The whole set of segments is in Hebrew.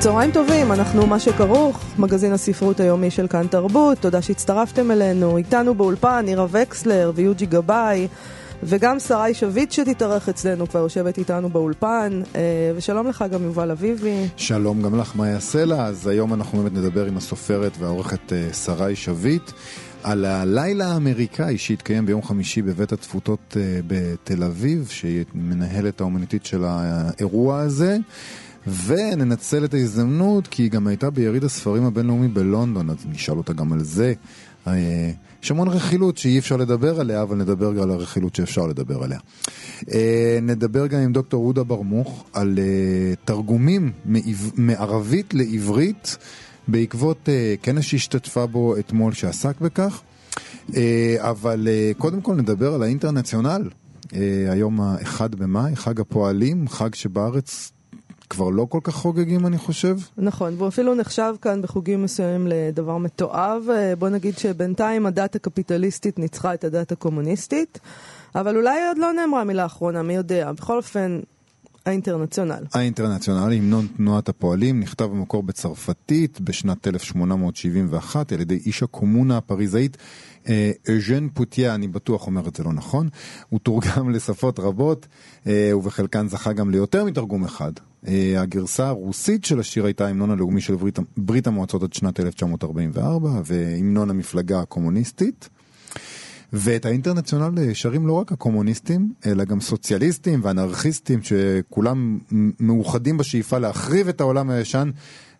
צהריים טובים, אנחנו מה שכרוך, מגזין הספרות היומי של כאן תרבות, תודה שהצטרפתם אלינו, איתנו באולפן נירה וקסלר ויוג'י גבאי וגם שרי שביט שתתארח אצלנו, כבר יושבת איתנו באולפן, אה, ושלום לך גם יובל אביבי. שלום גם לך, מאיה סלע, אז היום אנחנו באמת נדבר עם הסופרת והעורכת אה, שרי שביט. על הלילה האמריקאי שהתקיים ביום חמישי בבית התפוצות אה, בתל אביב, שהיא מנהלת האומנותית של האירוע הזה. וננצל את ההזדמנות, כי היא גם הייתה ביריד הספרים הבינלאומי בלונדון, אז נשאל אותה גם על זה. אה, יש המון רכילות שאי אפשר לדבר עליה, אבל נדבר גם על הרכילות שאפשר לדבר עליה. אה, נדבר גם עם דוקטור רודה ברמוך על אה, תרגומים מערבית לעברית, בעקבות כנס שהשתתפה בו אתמול שעסק בכך. אבל קודם כל נדבר על האינטרנציונל. היום האחד במאי, חג הפועלים, חג שבארץ כבר לא כל כך חוגגים, אני חושב. נכון, והוא אפילו נחשב כאן בחוגים מסוימים לדבר מתועב. אה, בוא נגיד שבינתיים הדת הקפיטליסטית ניצחה את הדת הקומוניסטית, אבל אולי עוד לא נאמרה מילה אחרונה, מי יודע. בכל אופן, האינטרנציונל. האינטרנציונל, המנון תנועת הפועלים, נכתב במקור בצרפתית בשנת 1871 על ידי איש הקומונה הפריזאית אז'ן פוטיה, אני בטוח אומר את זה לא נכון. הוא תורגם לשפות רבות, אה, ובחלקן זכה גם ליותר מתרגום אחד. אה, הגרסה הרוסית של השיר הייתה ההמנון הלאומי של ברית, ברית המועצות עד שנת 1944, והמנון המפלגה הקומוניסטית. ואת האינטרנציונל שרים לא רק הקומוניסטים, אלא גם סוציאליסטים ואנרכיסטים, שכולם מאוחדים בשאיפה להחריב את העולם הישן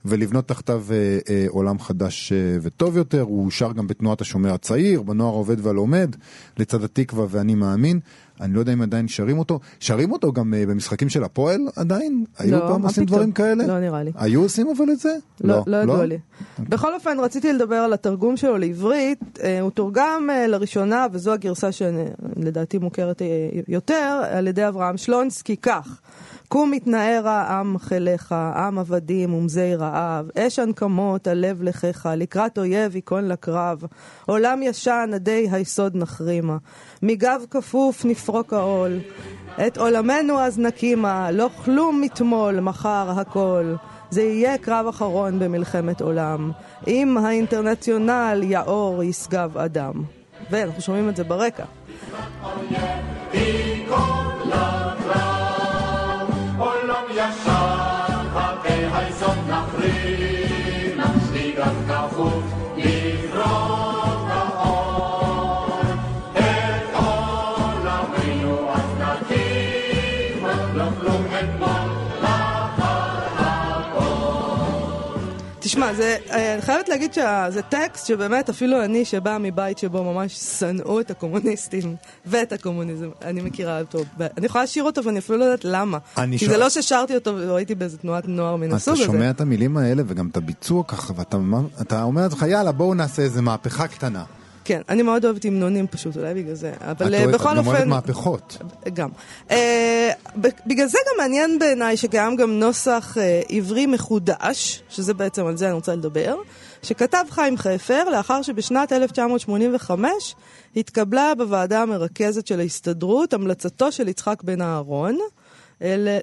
ולבנות תחתיו אה, אה, עולם חדש אה, וטוב יותר. הוא שר גם בתנועת השומר הצעיר, בנוער העובד והלומד, לצד התקווה ואני מאמין. אני לא יודע אם עדיין שרים אותו. שרים אותו גם uh, במשחקים של הפועל עדיין? לא, היו פעם עושים פתאום? דברים כאלה? לא נראה לי. היו עושים אבל את זה? לא, לא, לא ידוע לא? לי. בכל אופן, רציתי לדבר על התרגום שלו לעברית. Uh, הוא תורגם uh, לראשונה, וזו הגרסה שלדעתי מוכרת uh, יותר, על ידי אברהם שלונסקי כך. קום מתנער העם חיליך, עם עבדים ומזי רעב, אש הנקמות, הלב לחיך, לקראת אויב ייכון לקרב, עולם ישן, עדי היסוד נחרימה, מגב כפוף נפרוק העול, את עולמנו אז נקימה, לא כלום מתמול, מחר הכל. זה יהיה קרב אחרון במלחמת עולם, אם האינטרנציונל יאור ישגב אדם. ואנחנו שומעים את זה ברקע. תשמע, זה, אה, אני חייבת להגיד שזה טקסט שבאמת אפילו אני שבאה מבית שבו ממש שנאו את הקומוניסטים ואת הקומוניזם, אני מכירה אותו. אני יכולה לשיר אותו ואני אפילו לא יודעת למה. כי ש... זה לא ששרתי אותו והייתי באיזה תנועת נוער מן הסוג הזה. אתה שומע את המילים האלה וגם את הביצוע ככה, ואתה אומר לעצמך, יאללה, בואו נעשה איזה מהפכה קטנה. כן, אני מאוד אוהבת המנונים פשוט, אולי בגלל זה. אבל את בכל אופן... את גם אוהבת מהפכות. גם. Uh, בגלל זה גם מעניין בעיניי שקיים גם נוסח uh, עברי מחודש, שזה בעצם על זה אני רוצה לדבר, שכתב חיים חפר לאחר שבשנת 1985 התקבלה בוועדה המרכזת של ההסתדרות המלצתו של יצחק בן אהרון.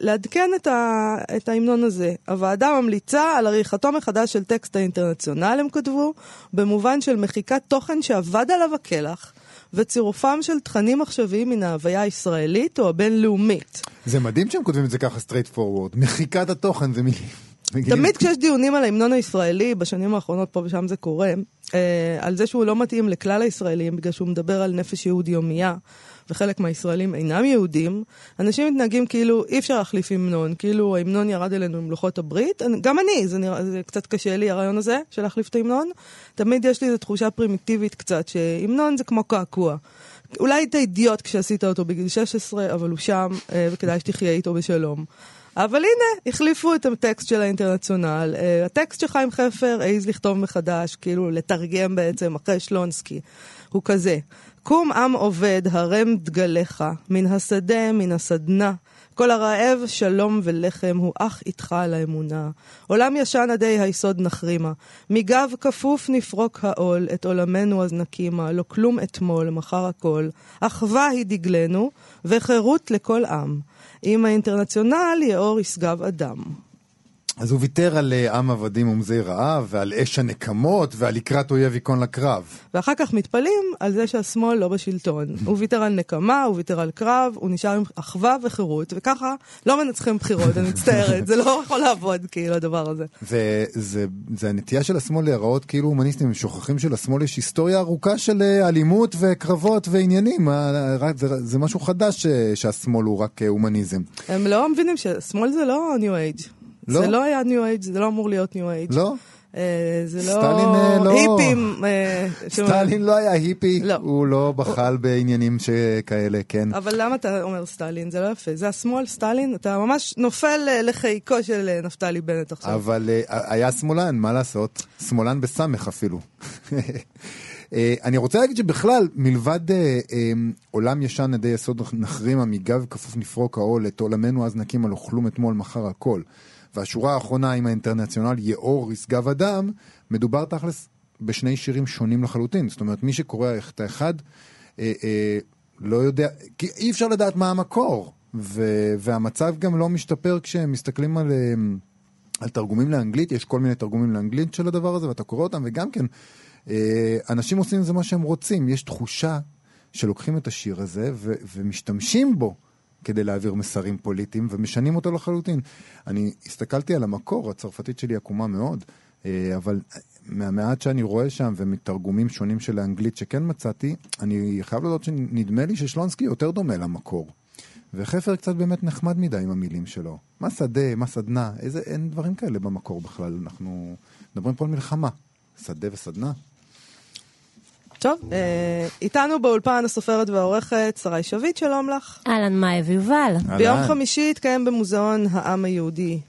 לעדכן את, ה, את ההמנון הזה. הוועדה ממליצה על עריכתו מחדש של טקסט האינטרנציונל, הם כתבו, במובן של מחיקת תוכן שאבד עליו הקלח. וצירופם של תכנים עכשוויים מן ההוויה הישראלית או הבינלאומית. זה מדהים שהם כותבים את זה ככה straight forward. מחיקת התוכן זה מילים. תמיד כשיש דיונים על ההמנון הישראלי, בשנים האחרונות פה ושם זה קורה, אה, על זה שהוא לא מתאים לכלל הישראלים, בגלל שהוא מדבר על נפש יהוד יומייה, וחלק מהישראלים אינם יהודים, אנשים מתנהגים כאילו אי אפשר להחליף המנון, כאילו ההמנון ירד אלינו עם לוחות הברית. גם אני, זה, נראה, זה קצת קשה לי הרעיון הזה של להחליף את ההמנון. תמיד יש לי איזו תחושה פרימיטיבית קצת, שהמנון זה כמו קעקוע. אולי היית אידיוט כשעשית אותו בגיל 16, אבל הוא שם, אה, וכדאי שתחיה איתו בשלום. אבל הנה, החליפו את הטקסט של האינטרנציונל. אה, הטקסט של חיים חפר העז לכתוב מחדש, כאילו לתרגם בעצם אחרי שלונסקי. הוא כזה, קום עם עובד, הרם דגליך, מן השדה, מן הסדנה. כל הרעב, שלום ולחם, הוא אך איתך על האמונה. עולם ישן עדי היסוד נחרימה. מגב כפוף נפרוק העול, את עולמנו אז נקימה. לא כלום אתמול, מחר הכל. אחווה היא דגלנו, וחירות לכל עם. עם האינטרנציונל יאור ישגב אדם. אז הוא ויתר על אה, עם עבדים ומזי רעב, ועל אש הנקמות, ועל לקראת אויב ייכון לקרב. ואחר כך מתפלאים על זה שהשמאל לא בשלטון. הוא ויתר על נקמה, הוא ויתר על קרב, הוא נשאר עם אחווה וחירות, וככה לא מנצחים בחירות, אני מצטערת, זה לא יכול לעבוד כאילו הדבר הזה. וזה זה הנטייה של השמאל להיראות כאילו הומניסטים, הם שוכחים שלשמאל יש היסטוריה ארוכה של אה, אלימות וקרבות ועניינים, אה, זה, זה משהו חדש שהשמאל הוא רק הומניזם. הם לא מבינים ששמאל זה לא ניו אייג'. לא? זה לא היה ניו אייג', זה לא אמור להיות ניו אייג'. לא? אה, זה לא... סטלין, אה, לא- היפים. אה, סטלין לא היה היפי, לא. הוא לא בחל בעניינים שכאלה, כן. אבל למה אתה אומר סטלין? זה לא יפה. זה השמאל, סטלין? אתה ממש נופל לחיקו של נפתלי בנט עכשיו. אבל היה שמאלן, מה לעשות? שמאלן בסמך אפילו. אה, אני רוצה להגיד שבכלל, מלבד אה, אה, עולם ישן עדי יסוד נחרימה, מגב כפוף נפרוק העול, את עולמנו אז נקים על אוכלום אתמול מחר הכל. והשורה האחרונה עם האינטרנציונל יאור ישגב אדם, מדובר תכלס בשני שירים שונים לחלוטין. זאת אומרת, מי שקורא את האחד, אה, אה, לא יודע, כי אי אפשר לדעת מה המקור. ו, והמצב גם לא משתפר כשמסתכלים על... על תרגומים לאנגלית, יש כל מיני תרגומים לאנגלית של הדבר הזה, ואתה קורא אותם, וגם כן, אנשים עושים עם זה מה שהם רוצים. יש תחושה שלוקחים את השיר הזה ו- ומשתמשים בו כדי להעביר מסרים פוליטיים, ומשנים אותו לחלוטין. אני הסתכלתי על המקור, הצרפתית שלי עקומה מאוד, אה, אבל מהמעט שאני רואה שם, ומתרגומים שונים של האנגלית שכן מצאתי, אני חייב להודות שנדמה לי ששלונסקי יותר דומה למקור. וחפר קצת באמת נחמד מדי עם המילים שלו. מה שדה, מה סדנה, איזה, אין דברים כאלה במקור בכלל. אנחנו מדברים פה על מלחמה. שדה וסדנה. טוב, אה, איתנו באולפן הסופרת והעורכת שרי שביט, שלום לך. אהלן, מאיה ויובל. ביום. חמישי התקיים במוזיאון העם היהודי,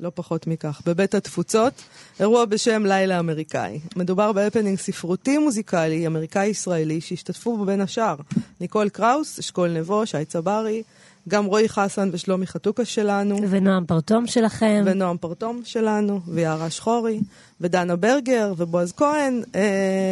לא פחות מכך, בבית התפוצות, אירוע בשם לילה אמריקאי. מדובר בהפנינג ספרותי מוזיקלי אמריקאי-ישראלי שהשתתפו בו בין השאר ניקול קראוס, אשכול נבו, שי צברי, גם רועי חסן ושלומי חתוקה שלנו, ונועם פרטום שלכם. ונועם פרטום שלנו, ויערה שחורי, ודנה ברגר, ובועז כהן. אה,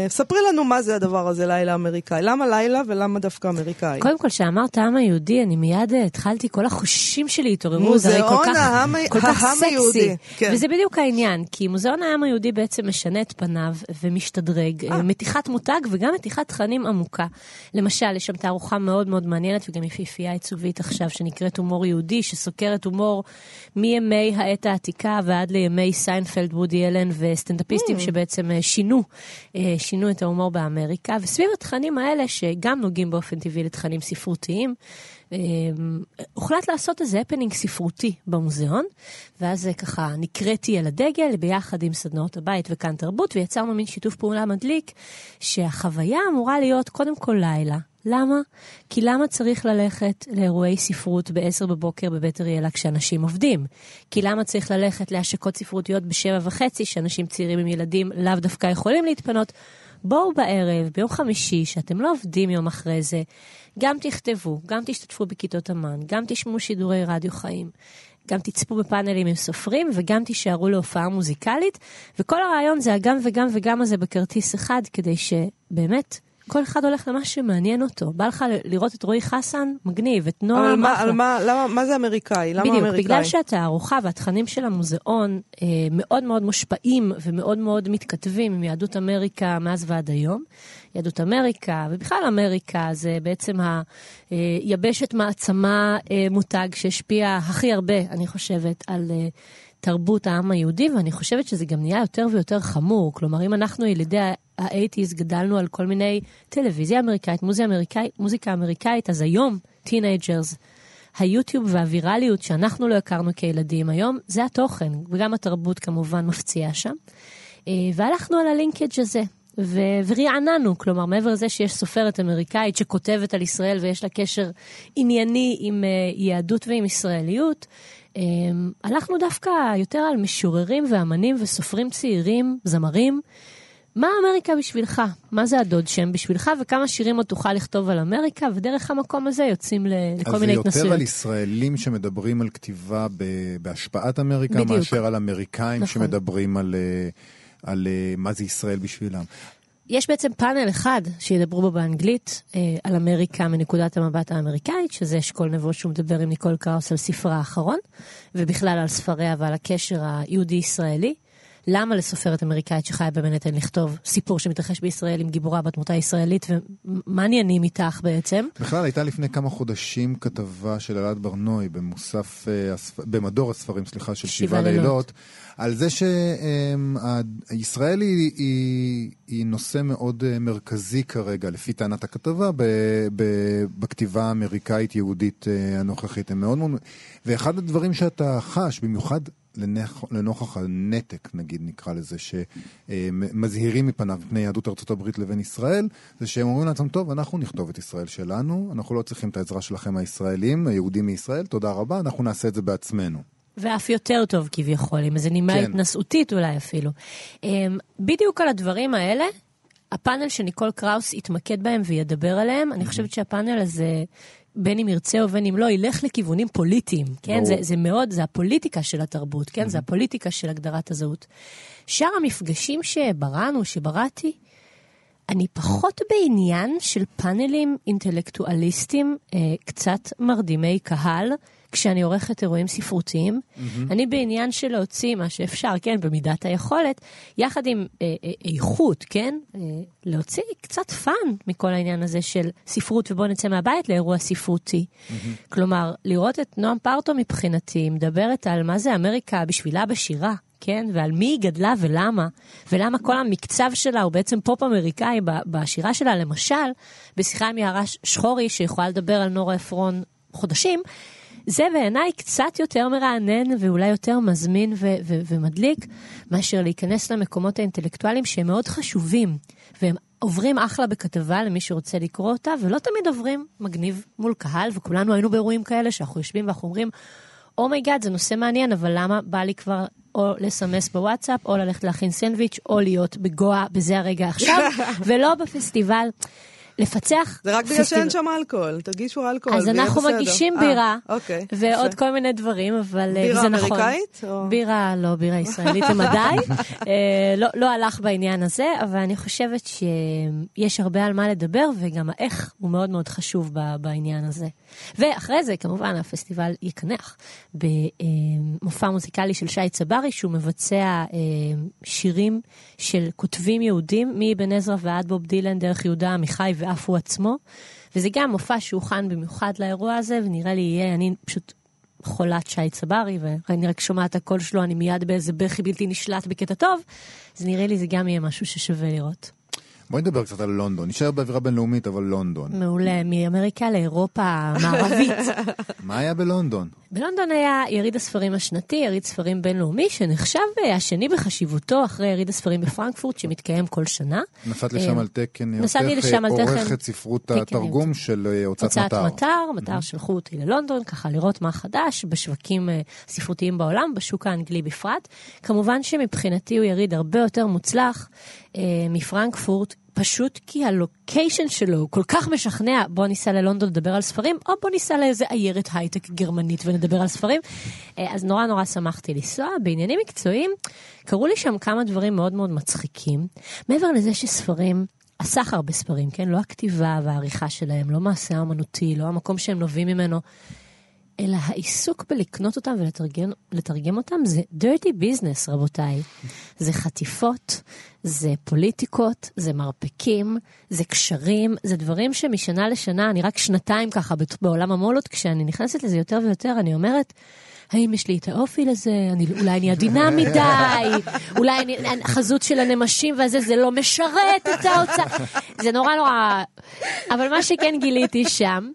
ספרי לנו מה זה הדבר הזה, לילה אמריקאי. למה לילה ולמה דווקא אמריקאי? קודם כל, כשאמרת העם היהודי, אני מיד אה, התחלתי, כל החושים שלי התעוררו, זה הרי כל כך, העם- כל כך העם היהודי, סקסי. כן. וזה בדיוק העניין, כי מוזיאון העם היהודי בעצם משנה את פניו ומשתדרג. אה. מתיחת מותג וגם מתיחת תכנים עמוקה. למשל, יש שם תערוכה מאוד מאוד מעניינת וגם יפיפייה עיצובית עכשיו, שנקראת הומור יהודי, שסוקרת הומור מימי העת העתיקה ועד לימי סיינפלד, וודי אלן וסטנדאפיסטים שבעצם אה, שינו, אה, שינו את ההומור באמריקה. וסביב התכנים האלה, שגם נוגעים באופן טבעי לתכנים ספרותיים, אה, הוחלט לעשות איזה הפנינג ספרותי במוזיאון, ואז ככה נקראתי על הדגל ביחד עם סדנאות הבית וכאן תרבות, ויצרנו מין שיתוף פעולה מדליק, שהחוויה אמורה להיות קודם כל לילה. למה? כי למה צריך ללכת לאירועי ספרות ב-10 בבוקר בבית אריאלה כשאנשים עובדים? כי למה צריך ללכת להשקות ספרותיות בשבע וחצי, שאנשים צעירים עם ילדים לאו דווקא יכולים להתפנות? בואו בערב, ביום חמישי, שאתם לא עובדים יום אחרי זה, גם תכתבו, גם תשתתפו בכיתות אמן, גם תשמעו שידורי רדיו חיים, גם תצפו בפאנלים עם סופרים, וגם תישארו להופעה מוזיקלית. וכל הרעיון זה הגם וגם וגם הזה בכרטיס אחד, כדי שבאמת... כל אחד הולך למה שמעניין אותו. בא לך לראות את רועי חסן? מגניב. את נועם? אבל מה, אחלה. על מה, למה, מה זה אמריקאי? למה בדיוק, אמריקאי? בגלל שהתערוכה והתכנים של המוזיאון אה, מאוד מאוד מושפעים ומאוד מאוד מתכתבים עם יהדות אמריקה מאז ועד היום. יהדות אמריקה, ובכלל אמריקה זה בעצם היבשת מעצמה אה, מותג שהשפיעה הכי הרבה, אני חושבת, על אה, תרבות העם היהודי, ואני חושבת שזה גם נהיה יותר ויותר חמור. כלומר, אם אנחנו ילידי ה-80's גדלנו על כל מיני טלוויזיה אמריקאית, מוזיקה אמריקאית, מוזיקה אמריקאית, אז היום, teenagers, היוטיוב והווירליות שאנחנו לא הכרנו כילדים היום, זה התוכן, וגם התרבות כמובן מפציעה שם. אה, והלכנו על ה linkage הזה. ו- ורעננו, כלומר, מעבר לזה שיש סופרת אמריקאית שכותבת על ישראל ויש לה קשר ענייני עם אה, יהדות ועם ישראליות, אמ, הלכנו דווקא יותר על משוררים ואמנים וסופרים צעירים, זמרים. מה אמריקה בשבילך? מה זה הדוד שם בשבילך? וכמה שירים עוד תוכל לכתוב על אמריקה? ודרך המקום הזה יוצאים ל- לכל מיני אז זה התנסויות. יותר על ישראלים שמדברים על כתיבה בהשפעת אמריקה, בדיוק. מאשר על אמריקאים נכון. שמדברים על, אה, על אה, מה זה ישראל בשבילם. יש בעצם פאנל אחד שידברו בו באנגלית אה, על אמריקה מנקודת המבט האמריקאית, שזה אשכול נבו שהוא מדבר עם ניקול קראוס על ספרה האחרון, ובכלל על ספריה ועל הקשר היהודי-ישראלי. למה לסופרת אמריקאית שחיה במנהטן לכתוב סיפור שמתרחש בישראל עם גיבורה בדמותה הישראלית, ומה עניינים איתך בעצם? בכלל הייתה לפני כמה חודשים כתבה של אלעד ברנועי במוסף, אה. במדור הספרים, סליחה, של שבעה לילות. לילות, על זה שישראל היא, היא, היא נושא מאוד אה, מרכזי כרגע, לפי טענת הכתבה, ב, ב, בכתיבה האמריקאית-יהודית אה, הנוכחית. הם מאוד מאוד... ואחד הדברים שאתה חש, במיוחד לנח... לנוכח הנתק, נגיד נקרא לזה, שמזהירים מפניו מפני יהדות ארצות הברית לבין ישראל, זה שהם אומרים לעצמם, טוב, אנחנו נכתוב את ישראל שלנו, אנחנו לא צריכים את העזרה שלכם הישראלים, היהודים מישראל, תודה רבה, אנחנו נעשה את זה בעצמנו. ואף יותר טוב כביכול, עם איזה נימה כן. התנשאותית אולי אפילו. אמ, בדיוק על הדברים האלה, הפאנל שניקול קראוס יתמקד בהם וידבר עליהם, אני חושבת שהפאנל הזה, בין אם ירצה ובין אם לא, ילך לכיוונים פוליטיים, כן? ברור. זה, זה מאוד, זה הפוליטיקה של התרבות, כן? זה הפוליטיקה של הגדרת הזהות. שאר המפגשים שבראנו, שבראתי, אני פחות בעניין של פאנלים אינטלקטואליסטים אה, קצת מרדימי קהל, כשאני עורכת אירועים ספרותיים. אני בעניין של להוציא מה שאפשר, כן, במידת היכולת, יחד עם אה, אה, איכות, כן? אה, להוציא קצת fun מכל העניין הזה של ספרות ובוא נצא מהבית לאירוע ספרותי. כלומר, לראות את נועם פרטום מבחינתי מדברת על מה זה אמריקה בשבילה בשירה. כן, ועל מי היא גדלה ולמה, ולמה כל המקצב שלה הוא בעצם פופ אמריקאי בשירה שלה, למשל, בשיחה עם יערה שחורי, שיכולה לדבר על נורה עפרון חודשים, זה בעיניי קצת יותר מרענן ואולי יותר מזמין ו- ו- ומדליק, מאשר להיכנס למקומות האינטלקטואליים שהם מאוד חשובים, והם עוברים אחלה בכתבה למי שרוצה לקרוא אותה, ולא תמיד עוברים מגניב מול קהל, וכולנו היינו באירועים כאלה שאנחנו יושבים ואנחנו אומרים, oh my god, זה נושא מעניין, אבל למה בא לי כבר או לסמס בוואטסאפ, או ללכת להכין סנדוויץ', או להיות בגואה בזה הרגע עכשיו, ולא בפסטיבל. לפצח זה רק בגלל שאין שם אלכוהול, תגישו אלכוהול, אז אנחנו. מגישים אה, בירה, אוקיי. ועוד. כל מיני דברים, אבל אה, בירה זה נכון. אמריקאית, או- בירה, לא, בירה ישראלית למדי. אה, לא- לא הלך בעניין הזה, אבל אני חושבת שיש הרבה על מה לדבר, וגם האיך הוא מאוד מאוד חשוב בעניין הזה. ואחרי זה, כמובן, הפסטיבל יקנח במופע מוזיקלי של שי צברי, שהוא מבצע שירים של כותבים יהודים, מאבן עזרא ועד בוב דילן, דרך יהודה עמיחי ואף הוא עצמו. וזה גם מופע שהוכן במיוחד לאירוע הזה, ונראה לי יהיה, אני פשוט חולת שי צברי, ואני רק שומעת את הקול שלו, אני מיד באיזה בכי בלתי נשלט בקטע טוב, אז נראה לי זה גם יהיה משהו ששווה לראות. בואי נדבר קצת על לונדון, נשאר באווירה בינלאומית, אבל לונדון. מעולה, מאמריקה לאירופה המערבית. מה היה בלונדון? בלונדון היה יריד הספרים השנתי, יריד ספרים בינלאומי, שנחשב אה, השני בחשיבותו אחרי יריד הספרים בפרנקפורט, שמתקיים כל שנה. נסעת לשם אה, על תקן נסעתי היותך לשם על תכן- עורכת ספרות תקן התרגום. של אה, הוצאת הוצאת מטר. מטר, מטר שלחו אותי ללונדון, ככה לראות מה חדש בשווקים אה, ספרותיים בעולם, בשוק האנגלי בפרט. כמובן שמבחינתי הוא יריד הרבה יותר מוצלח אה, מפרנקפורט, פשוט כי הלוקיישן שלו הוא כל כך משכנע, בוא ניסע ללונדון לדבר על ספרים, או בוא ניסע לאיזה עיירת הייטק גרמנית ונדבר על ספרים. אה, אז נורא נורא שמחתי לנסוע. בעניינים מקצועיים, קרו לי שם כמה דברים מאוד מאוד מצחיקים. מעבר לזה שספרים הסחר בספרים, כן? לא הכתיבה והעריכה שלהם, לא מעשה האמנותי, לא המקום שהם נובעים ממנו, אלא העיסוק בלקנות אותם ולתרגם לתרגם אותם זה dirty business, רבותיי. זה חטיפות, זה פוליטיקות, זה מרפקים, זה קשרים, זה דברים שמשנה לשנה, אני רק שנתיים ככה בעולם המולות, כשאני נכנסת לזה יותר ויותר, אני אומרת, האם יש לי את האופי לזה? אני, אולי אני עדינה מדי, אולי אני, החזות של הנמשים והזה, זה לא משרת את ההוצאה. זה נורא נורא... אבל מה שכן גיליתי שם,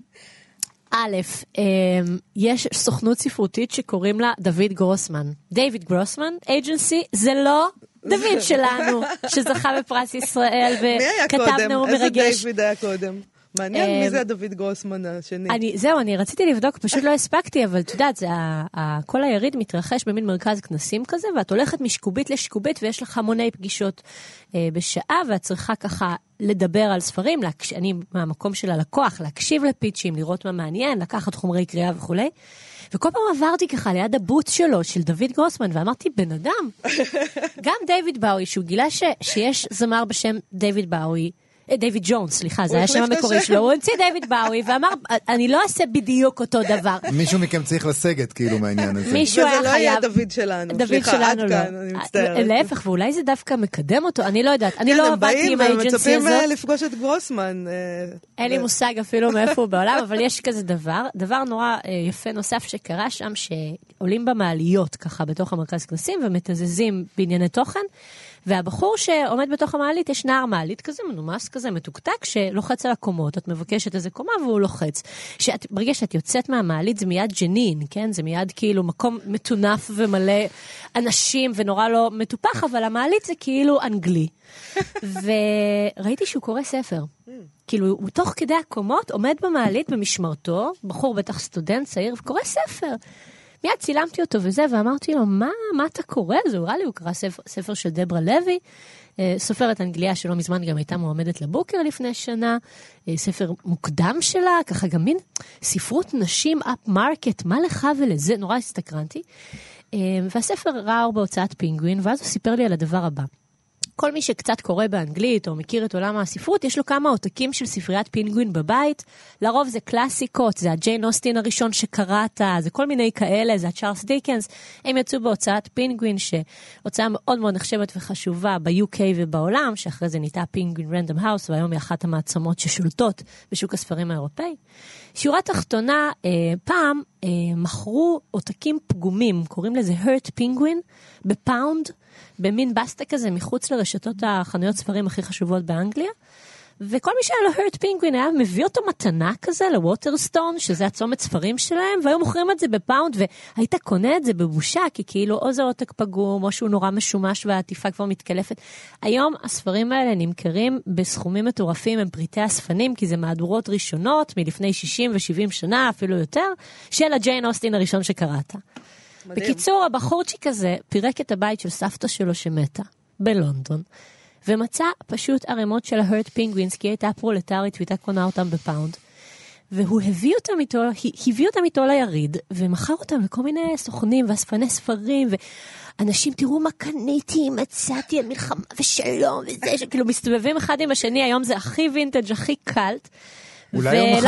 א', אמ, יש סוכנות ספרותית שקוראים לה דוד גרוסמן. דיוויד גרוסמן, אייג'נסי, זה לא דוד שלנו, שזכה בפרס ישראל מי היה וכתב קודם? נאום איזה מרגש. דיוויד היה קודם? מעניין מי אמ, זה הדוד גרוסמן השני. אני, זהו, אני רציתי לבדוק, פשוט לא הספקתי, אבל את יודעת, כל היריד מתרחש במין מרכז כנסים כזה, ואת הולכת משקובית לשקובית, ויש לך המוני פגישות אה, בשעה, ואת צריכה ככה לדבר על ספרים, להקש... אני מהמקום של הלקוח, להקשיב לפיצ'ים, לראות מה מעניין, לקחת חומרי קריאה וכולי. וכל פעם עברתי ככה ליד הבוץ שלו, של דוד גרוסמן, ואמרתי, בן אדם, גם דיוויד באוי, שהוא גילה ש... שיש זמר בשם דיוויד באוי, דיוויד ג'ונס, סליחה, זה היה השם את המקורי. שלו, הוא המציא דיוויד באוי ואמר, אני לא אעשה בדיוק אותו דבר. מישהו מכם צריך לסגת כאילו מהעניין הזה. מישהו היה וזה לא יהיה חייב... דוד שלנו. סליחה, שלנו עד לא. כאן, אני מצטערת. להפך, ואולי זה דווקא מקדם אותו, אני לא יודעת. אני כן, לא הם עבדתי באים עם האג'נסי ומצפים הזאת. אה, לפגוש את גרוסמן. אה, אין לי מושג אפילו מאיפה הוא בעולם, אבל יש כזה דבר. דבר נורא אה, יפה נוסף שקרה שם, שעולים במעליות ככה בתוך המרכז כנסים ומתזזים בענייני תוכן, והבחור שעומד בתוך המעלית, יש נער מעלית כזה, מנומס כזה, מתוקתק, שלוחץ על הקומות, את מבקשת איזה קומה והוא לוחץ. שאת, ברגע שאת יוצאת מהמעלית זה מיד ג'נין, כן? זה מיד כאילו מקום מטונף ומלא אנשים ונורא לא מטופח, אבל המעלית זה כאילו אנגלי. וראיתי שהוא קורא ספר. כאילו, הוא תוך כדי הקומות עומד במעלית במשמרתו, בחור בטח סטודנט צעיר, וקורא ספר. מיד צילמתי אותו וזה, ואמרתי לו, מה, מה אתה קורא? זה נראה לי, הוא קרא ספר, ספר של דברה לוי, אה, סופרת אנגליה שלא מזמן גם הייתה מועמדת לבוקר לפני שנה, אה, ספר מוקדם שלה, ככה גם מין ספרות נשים upmarket, מה לך ולזה? נורא הסתקרנתי. אה, והספר ראה אור בהוצאת פינגווין, ואז הוא סיפר לי על הדבר הבא. כל מי שקצת קורא באנגלית או מכיר את עולם הספרות, יש לו כמה עותקים של ספריית פינגווין בבית. לרוב זה קלאסיקות, זה הג'יין אוסטין הראשון שקראת, זה כל מיני כאלה, זה הצ'ארלס דיקנס. הם יצאו בהוצאת פינגווין, שהוצאה מאוד מאוד נחשבת וחשובה ב-UK ובעולם, שאחרי זה נהייתה פינגווין רנדום האוס, והיום היא אחת המעצמות ששולטות בשוק הספרים האירופאי. שורה תחתונה, אה, פעם אה, מכרו עותקים פגומים, קוראים לזה hurt Penguin, בפאונד. במין בסטה כזה מחוץ לרשתות החנויות ספרים הכי חשובות באנגליה. וכל מי שהיה לו hurt Penguin היה מביא אותו מתנה כזה לווטרסטון, שזה הצומת ספרים שלהם, והיו מוכרים את זה בפאונד, והיית קונה את זה בבושה, כי כאילו או זה עותק פגום, או שהוא נורא משומש והעטיפה כבר מתקלפת. היום הספרים האלה נמכרים בסכומים מטורפים, הם פריטי אספנים, כי זה מהדורות ראשונות מלפני 60 ו-70 שנה, אפילו יותר, של הג'יין אוסטין הראשון שקראת. מדהים. בקיצור, הבחורצ'יק הזה פירק את הבית של סבתא שלו שמתה בלונדון, ומצא פשוט ערימות של ה-hurt penguins, כי היא הייתה פרולטרית והייתה קונה אותם בפאונד. והוא הביא אותם איתו, הביא אותם איתו ליריד, ומכר אותם לכל מיני סוכנים ואספני ספרים, ואנשים, תראו מה קניתי, מצאתי על מלחמה ושלום, וזה, שכאילו מסתובבים אחד עם השני, היום זה הכי וינטג', הכי קלט. אולי יום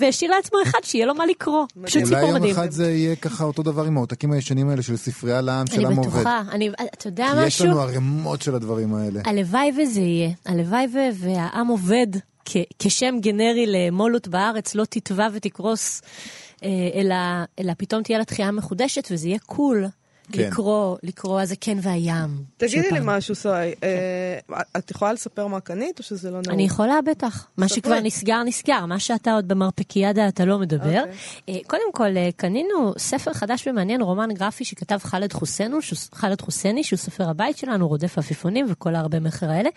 והשאיר לעצמו אחד שיהיה לו מה לקרוא. פשוט אולי סיפור יום מדהים. אחד זה יהיה ככה אותו דבר עם העותקים הישנים האלה של ספרייה לעם של עם עובד. בטוחה, אני, אתה יודע כי יש משהו? לנו ערימות של הדברים האלה. הלוואי וזה יהיה. הלוואי והעם עובד כשם גנרי למולות בארץ לא תטבע ותקרוס, אה, אלא, אלא פתאום תהיה לה תחייה מחודשת וזה יהיה קול. כן. לקרוא, לקרוא הזקן והים. תגידי לי. משהו, סוי. אה, את יכולה לספר מה קנית, או שזה לא נהוג? אני יכולה בטח. מה. שכבר נסגר, נסגר. מה שאתה עוד במרפקיאדה אתה לא מדבר. אוקיי. אה, קודם כל, אה, קנינו ספר חדש ומעניין, רומן גרפי שכתב ח'אלד חוסנו, שהוא- ח'אלד חוסני, שהוא סופר הבית שלנו, רודף עפיפונים וכל הרבה מכר האלה.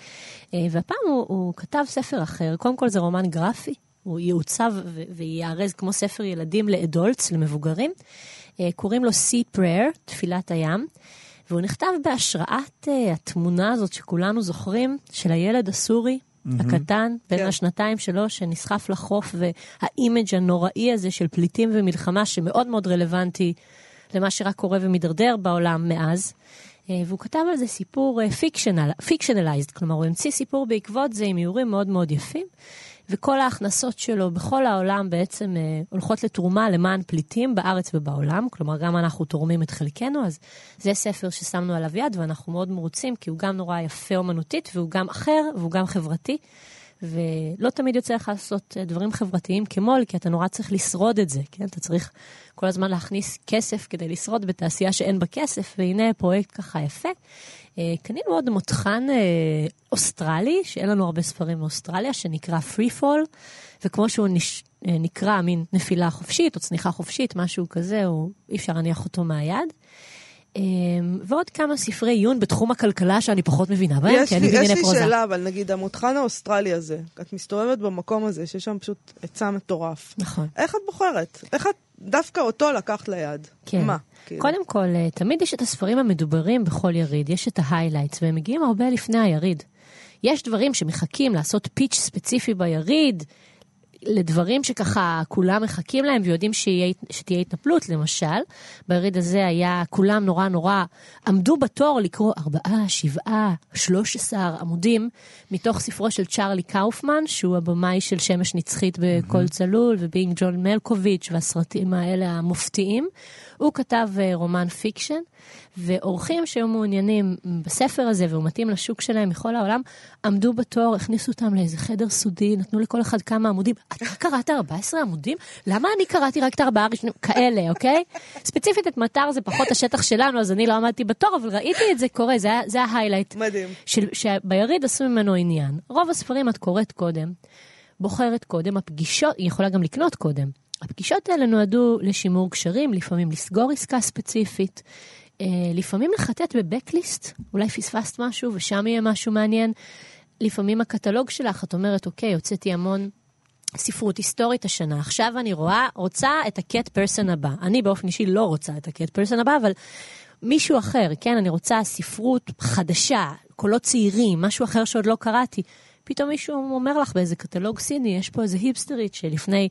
אה, והפעם הוא, הוא כתב ספר אחר. קודם כל זה רומן גרפי. הוא יעוצב וייארז כמו ספר ילדים לאדולטס, למבוגרים. אה, קוראים לו Sea Prayer, תפילת הים. והוא נכתב בהשראת uh, התמונה הזאת שכולנו זוכרים, של הילד הסורי הקטן, בן כן. השנתיים שלו, שנסחף לחוף, והאימג' הנוראי הזה של פליטים ומלחמה, שמאוד מאוד רלוונטי למה שרק קורה ומידרדר בעולם מאז. Uh, והוא כתב על זה סיפור fictionalized, כלומר הוא המציא סיפור בעקבות זה עם איורים מאוד מאוד יפים. וכל ההכנסות שלו בכל העולם בעצם אה, הולכות לתרומה למען פליטים בארץ ובעולם, כלומר גם אנחנו תורמים את חלקנו, אז זה ספר ששמנו עליו יד ואנחנו מאוד מרוצים, כי הוא גם נורא יפה אומנותית והוא גם אחר והוא גם חברתי. ולא תמיד יוצא לך לעשות אה, דברים חברתיים כמו"ל, כי אתה נורא צריך לשרוד את זה, כן? אתה צריך כל הזמן להכניס כסף כדי לשרוד בתעשייה שאין בה כסף, והנה פרויקט ככה יפה. אה, קנינו עוד מותחן אה, אוסטרלי, שאין לנו הרבה ספרים מאוסטרליה, שנקרא Free Fall, וכמו שהוא נש... נקרא מין נפילה חופשית או צניחה חופשית, משהו כזה, הוא... אי אפשר להניח אותו מהיד. אמ, ועוד כמה ספרי עיון בתחום הכלכלה שאני פחות מבינה בהם, יש כי לי, אני יש בענייני לי פרוזה. שאלה, אבל נגיד המותחן האוסטרלי הזה, את מסתובבת במקום הזה, שיש שם פשוט היצע מטורף. נכון. איך את בוחרת? איך את דווקא אותו לקחת ליד? כן. מה? כאילו? קודם כל, אה, תמיד יש את הספרים המדוברים בכל יריד, יש את ה highlights, והם מגיעים הרבה לפני היריד. יש דברים שמחכים לעשות pitch ספציפי ביריד, לדברים שככה כולם מחכים להם ויודעים שיהיה, שתהיה התנפלות, למשל, ביריד הזה היה, כולם נורא נורא עמדו בתור לקרוא ארבעה, שבעה, שלוש עשר עמודים מתוך ספרו של צ'ארלי קאופמן, שהוא הבמאי של שמש נצחית בקול צלול, ו Being John Malkovich והסרטים האלה המופתיים. הוא כתב אה, רומן fiction, ועורכים שהיו מעוניינים בספר הזה, והוא מתאים לשוק שלהם מכל העולם, עמדו בתור, הכניסו אותם לאיזה חדר סודי, נתנו לכל אחד כמה עמודים. אתה קראת 14 עמודים? למה אני קראתי רק את הארבעה הראשונים? כאלה, אוקיי? ספציפית את מטר זה פחות השטח שלנו, אז אני לא עמדתי בתור, אבל ראיתי את זה קורה, זה, זה ה highlight. מדהים. של, שביריד עשו ממנו עניין. רוב הספרים את קוראת קודם, בוחרת קודם, הפגישות, היא יכולה גם לקנות קודם. הפגישות האלה נועדו לשימור קשרים, לפעמים לסגור עסקה ספציפית, אה, לפעמים לחטט בבקליסט, אולי פספסת משהו ושם יהיה משהו מעניין. לפעמים הקטלוג שלך, את אומרת, אוקיי, הוצאתי המון ספרות היסטורית השנה, עכשיו אני רואה, רוצה את הקט פרסון הבא. אני באופן אישי לא רוצה את הקט פרסון הבא, אבל מישהו אחר, כן, אני רוצה ספרות חדשה, קולות צעירים, משהו אחר שעוד לא קראתי. פתאום מישהו אומר לך באיזה קטלוג סיני, יש פה איזה היפסטרית שלפני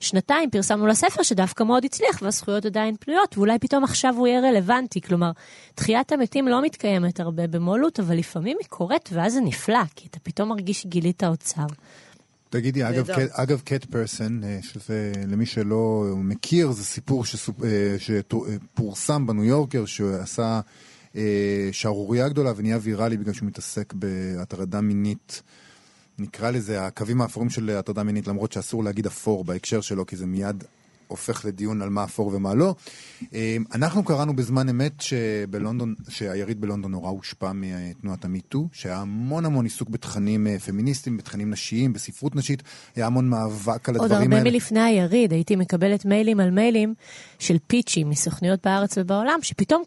שנתיים פרסמנו לה ספר שדווקא מאוד הצליח והזכויות עדיין פנויות, ואולי פתאום עכשיו הוא יהיה רלוונטי. כלומר, תחיית המתים לא מתקיימת הרבה במו"לות, אבל לפעמים היא קורית ואז זה נפלא, כי אתה פתאום מרגיש שגילית אוצר. תגידי, אגב, אגב, קט פרסון, אה, שזה, למי שלא מכיר, זה סיפור שסופ- אה, שפורסם בניו יורקר, שעשה אה, שערורייה גדולה ונהיה ויראלי בגלל שהוא מתעסק בהטרדה מינית. נקרא לזה הקווים האפורים של הטרדה מינית, למרות שאסור להגיד אפור בהקשר שלו, כי זה מיד הופך לדיון על מה אפור ומה לא. אה, אנחנו קראנו בזמן אמת שבלונדון, שהיריד בלונדון נורא הושפע מתנועת המיטו, שהיה המון המון עיסוק בתכנים אה, פמיניסטיים, בתכנים נשיים, בספרות נשית, היה המון מאבק על עוד הדברים הרבה האלה. מלפני היריד, הייתי מקבלת מיילים על מיילים של פיצ'ים מסוכנויות בארץ ובעולם, שפתאום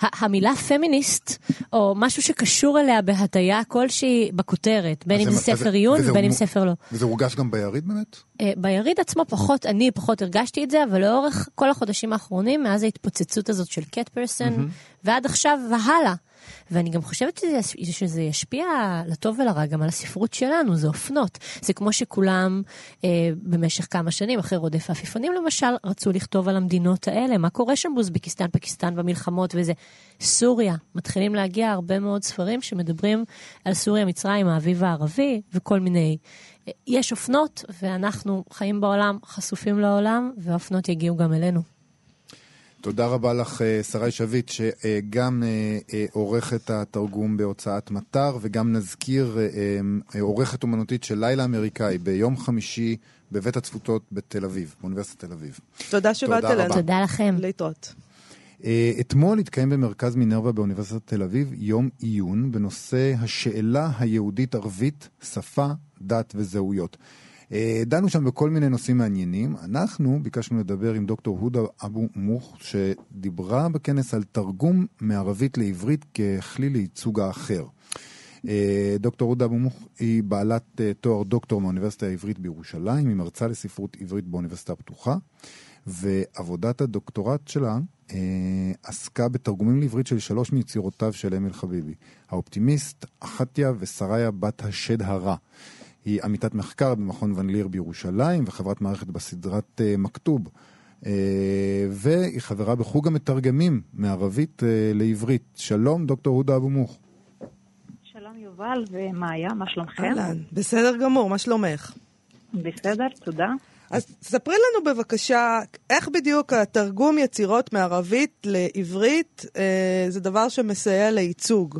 המילה פמיניסט, או משהו שקשור אליה בהטיה כלשהי בכותרת, בין אם זה ספר עיון ובין אם ספר לא. וזה הורגש גם ביריד באמת? אה, ביריד עצמו פחות, אני פחות הרגשתי את זה, אבל לאורך כל החודשים האחרונים, מאז ההתפוצצות הזאת של קט פרסון, ועד עכשיו והלאה. ואני גם חושבת שזה, שזה ישפיע לטוב ולרע גם על הספרות שלנו, זה אופנות. זה כמו שכולם אה, במשך כמה שנים, אחרי רודף העפיפונים למשל, רצו לכתוב על המדינות האלה, מה קורה שם באוזבקיסטן, פקיסטן במלחמות וזה. סוריה, מתחילים להגיע הרבה מאוד ספרים שמדברים על סוריה, מצרים, האביב הערבי וכל מיני. יש אופנות, ואנחנו חיים בעולם, חשופים לעולם, והאופנות יגיעו גם אלינו. תודה רבה לך, אה, שרי שביט, שגם אה, אה, עורכת התרגום בהוצאת מטר, וגם נזכיר עורכת אומנותית של לילה אמריקאי ביום חמישי בבית התפוצות בתל אביב, באוניברסיטת תל אביב. תודה שבאת אלינו. תודה לכם. להתראות. אה, אתמול התקיים במרכז מינרווה באוניברסיטת תל אביב יום עיון בנושא השאלה היהודית-ערבית, שפה, דת וזהויות. אה, דנו שם בכל מיני נושאים מעניינים. אנחנו ביקשנו לדבר עם דוקטור הודה אבו מוך, שדיברה בכנס על תרגום מערבית לעברית ככלי לייצוג האחר. אה, דוקטור הודה אבו מוך היא בעלת תואר דוקטור מהאוניברסיטה העברית בירושלים, היא מרצה לספרות עברית באוניברסיטה הפתוחה, ועבודת הדוקטורט שלה אה, עסקה בתרגומים לעברית של שלוש מיצירותיו של אמיל חביבי, האופטימיסט, אחתיה ושריה בת השד הרע. היא עמיתת מחקר במכון ון ליר בירושלים וחברת מערכת בסדרת אה, מכתוב. אה, והיא חברה בחוג המתרגמים מערבית אה, לעברית. שלום, דוקטור הודה אבו מוך. שלום יובל ומאיה, מה שלומכם? אהלן, בסדר גמור, מה שלומך? בסדר, תודה. אז ספרי לנו בבקשה, איך בדיוק התרגום יצירות מערבית לעברית אה, זה דבר שמסייע לייצוג.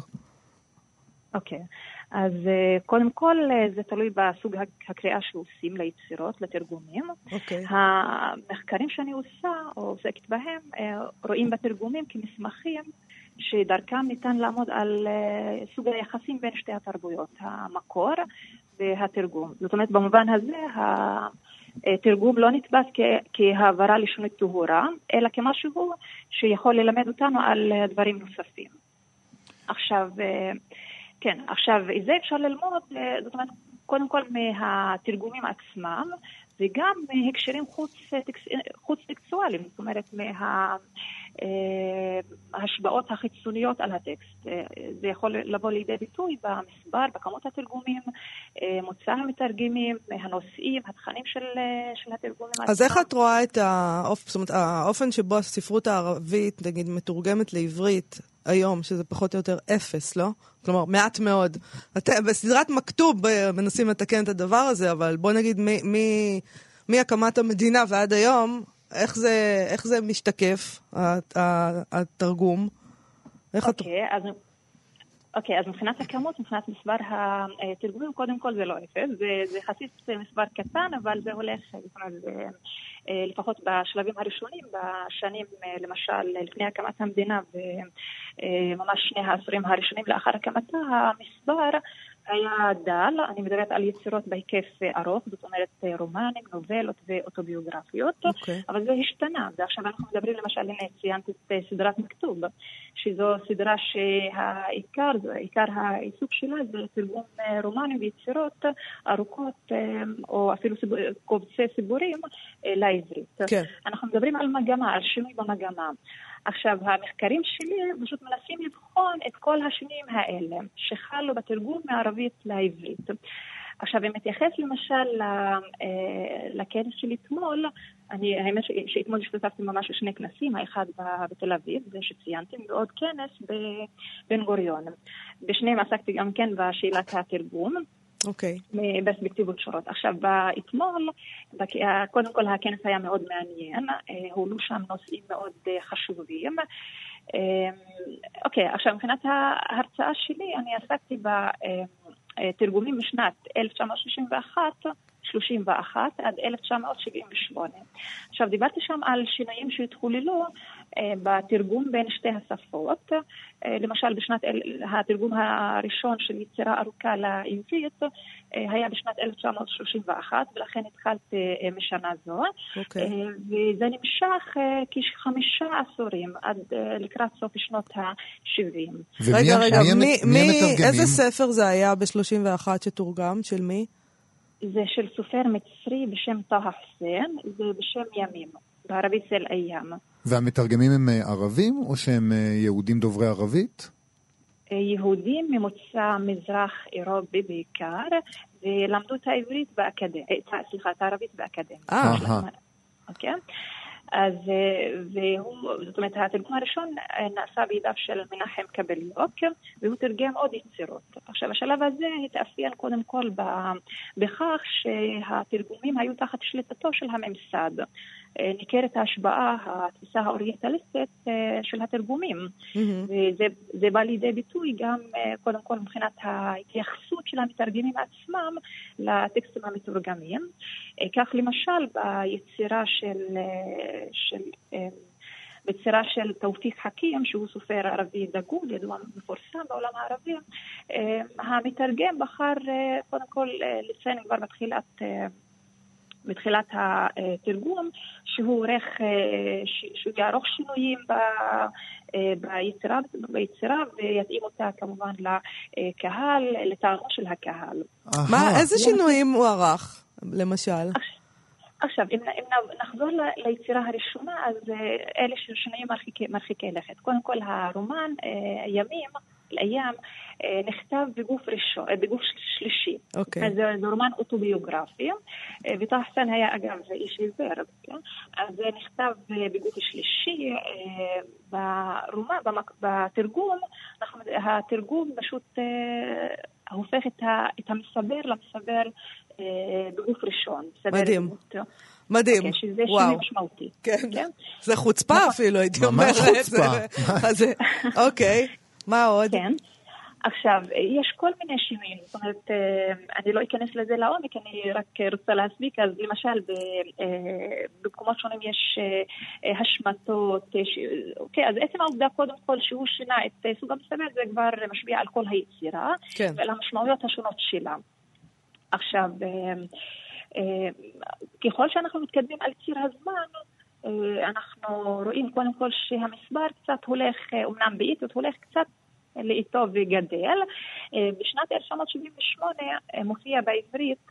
אוקיי. אז אה, קודם כל אה, זה תלוי בסוג הקריאה שעושים ליצירות, לתרגומים. אוקיי. המחקרים שאני עושה או עוסקת בהם אה, רואים בתרגומים כמסמכים שדרכם ניתן לעמוד על אה, סוג היחסים בין שתי התרבויות, המקור והתרגום. זאת אומרת, במובן הזה תרגום לא נתפס כהעברה לשונית טהורה, אלא כמשהו שיכול ללמד אותנו על אה, דברים נוספים. עכשיו, אה, כן, עכשיו, את זה אפשר ללמוד, אה, זאת אומרת, קודם כל מהתרגומים עצמם, וגם מהקשרים חוץ-טקסטואליים, זאת אומרת, מההשפעות החיצוניות על הטקסט. אה, זה יכול לבוא לידי ביטוי במספר, בכמות התרגומים, אה, מוצא המתרגמים, הנושאים, התכנים של, אה, של התרגומים. אז איך את רואה את האופ... האופן שבו הספרות הערבית, נגיד, מתורגמת לעברית היום, שזה פחות או יותר אפס, לא? כלומר, מעט מאוד. אתם בסדרת מכתוב אה, מנסים לתקן את הדבר הזה, אבל בוא נגיד מהקמת המדינה ועד היום, איך זה, איך זה משתקף, התרגום? אוקיי, את... אז... אוקיי, אז מבחינת הכמות, מבחינת מספר התרגומים, קודם כל זה לא אפס, זה, זה יחסית מספר קטן, אבל זה הולך, זה, אה, לפחות בשלבים הראשונים, בשנים, אה, למשל, לפני הקמת המדינה וממש שני העשורים הראשונים לאחר הקמתה, המספר היה דל, אני מדברת על יצירות בהיקף ארוך, זאת אומרת רומנים, נובלות ואוטוביוגרפיות, okay. אוקיי. אבל זה השתנה, ועכשיו אנחנו מדברים למשל, הנה ציינתי את סדרת מכתוב, שזו סדרה שהעיקר, עיקר העיסוק שלה זה תרגום רומנים ויצירות ארוכות, או אפילו קובצי סיפורים לעברית. Okay. כן. אנחנו מדברים על מגמה, על שינוי במגמה. עכשיו, המחקרים שלי פשוט מנסים לבחון את כל השינויים האלה שחלו בתרגום מערבית לעברית. עכשיו, אם נתייחס למשל אה, לכנס של אתמול, אני, האמת שאתמול השתתפתי ממש בשני כנסים, האחד בתל אביב, זה שציינתי, ועוד כנס בבן גוריון. בשניהם עסקתי גם כן בשאלת התרגום. אוקיי. Okay. בפרספקטיבות שורות. עכשיו, אתמול, קודם כל הכנס היה מאוד מעניין, אה, הועלו שם נושאים מאוד אה, חשובים. אה, אוקיי, עכשיו מבחינת ההרצאה שלי, אני עסקתי בתרגומים משנת 1961 31 עד 1978. עכשיו, דיברתי שם על שינויים שהתחוללו אה, בתרגום בין שתי השפות. אה, למשל, בשנת, התרגום הראשון של יצירה ארוכה לעברית אה, היה בשנת 1931, ולכן התחלתי משנה זו. Okay. אוקיי. וזה נמשך כחמישה עשורים, עד לקראת סוף שנות ה-70. רגע, רגע, מי, מי, מי, איזה ספר זה היה ב-31 שתורגם? של מי? זה של סופר מצרי בשם טאהא חוסיין, זה בשם ימים, בערבית סל אייam. והמתרגמים הם אה, ערבים או שהם אה, יהודים דוברי ערבית? אה, יהודים ממוצא מזרח אירופי בעיקר, ולמדו את העברית באקדמיה, סליחה, את הערבית באקדמיה. אה, אוקיי? אז, והוא, זאת אומרת, התרגום הראשון נעשה בידיו של מנחם קבליוק, והוא תרגם עוד יצירות. עכשיו, השלב הזה התאפיין קודם כל בכך שהתרגומים היו תחת שליטתו של הממסד. אה, ניכרת ההשפעה, התפיסה האוריינטליסטית אה, של התרגומים. Mm-hmm. וזה בא לידי ביטוי גם, אה, קודם כל, מבחינת ההתייחסות של המתרגמים עצמם לטקסטים המתורגמים. כך למשל, ביצירה של... של ביצירה של תאופיק חכים, שהוא סופר ערבי דגול, ידוע מפורסם בעולם הערבי, המתרגם בחר קודם כל לציין כבר בתחילת בתחילת התרגום, שהוא עורך, שהוא יערוך שינויים ביצירה, ביצירה ויתאים אותה כמובן לקהל, לטעמו של הקהל. מה, איזה שינויים הוא ערך, למשל? עכשיו, אם, אם נחזור ליצירה הראשונה, אז אלה שינויים מרחיקי, מרחיקי לכת. קודם כל, הרומן, ימים, אל-איאם, אה, נכתב בגוף ראשון, אה, בגוף שלישי. אוקיי. זה, זה רומן אוטוביוגרפי, אה, וטה חסן היה אגב איש עיוור, כן? אז זה נכתב בגוף שלישי, ברומן, בתרגום, אנחנו, התרגום פשוט הופך את, ה, את המסבר למסבר בגוף ראשון. מדהים. מדהים, okay, אוקיי, שזה וואו. שינוי משמעותי. כן. כן? זה חוצפה נכון. אפילו, הייתי אומרת. ממש חוצפה. אוקיי. מה עוד? כן. עכשיו, יש כל מיני שינויים, זאת אומרת, אה, אני לא אכנס לזה לעומק, אני רק רוצה להספיק, אז למשל אה, במקומות שונים יש אה, השמטות, אוקיי, אז עצם העובדה קודם כל שהוא שינה את סוג המסתבר, זה כבר משפיע על כל היצירה, כן. ועל המשמעויות השונות שלה. עכשיו, ככל שאנחנו מתקדמים על ציר הזמן, אנחנו רואים קודם כל שהמספר קצת הולך, אומנם באיטיות, הולך קצת לאיטו וגדל. בשנת 1978 מופיע בעברית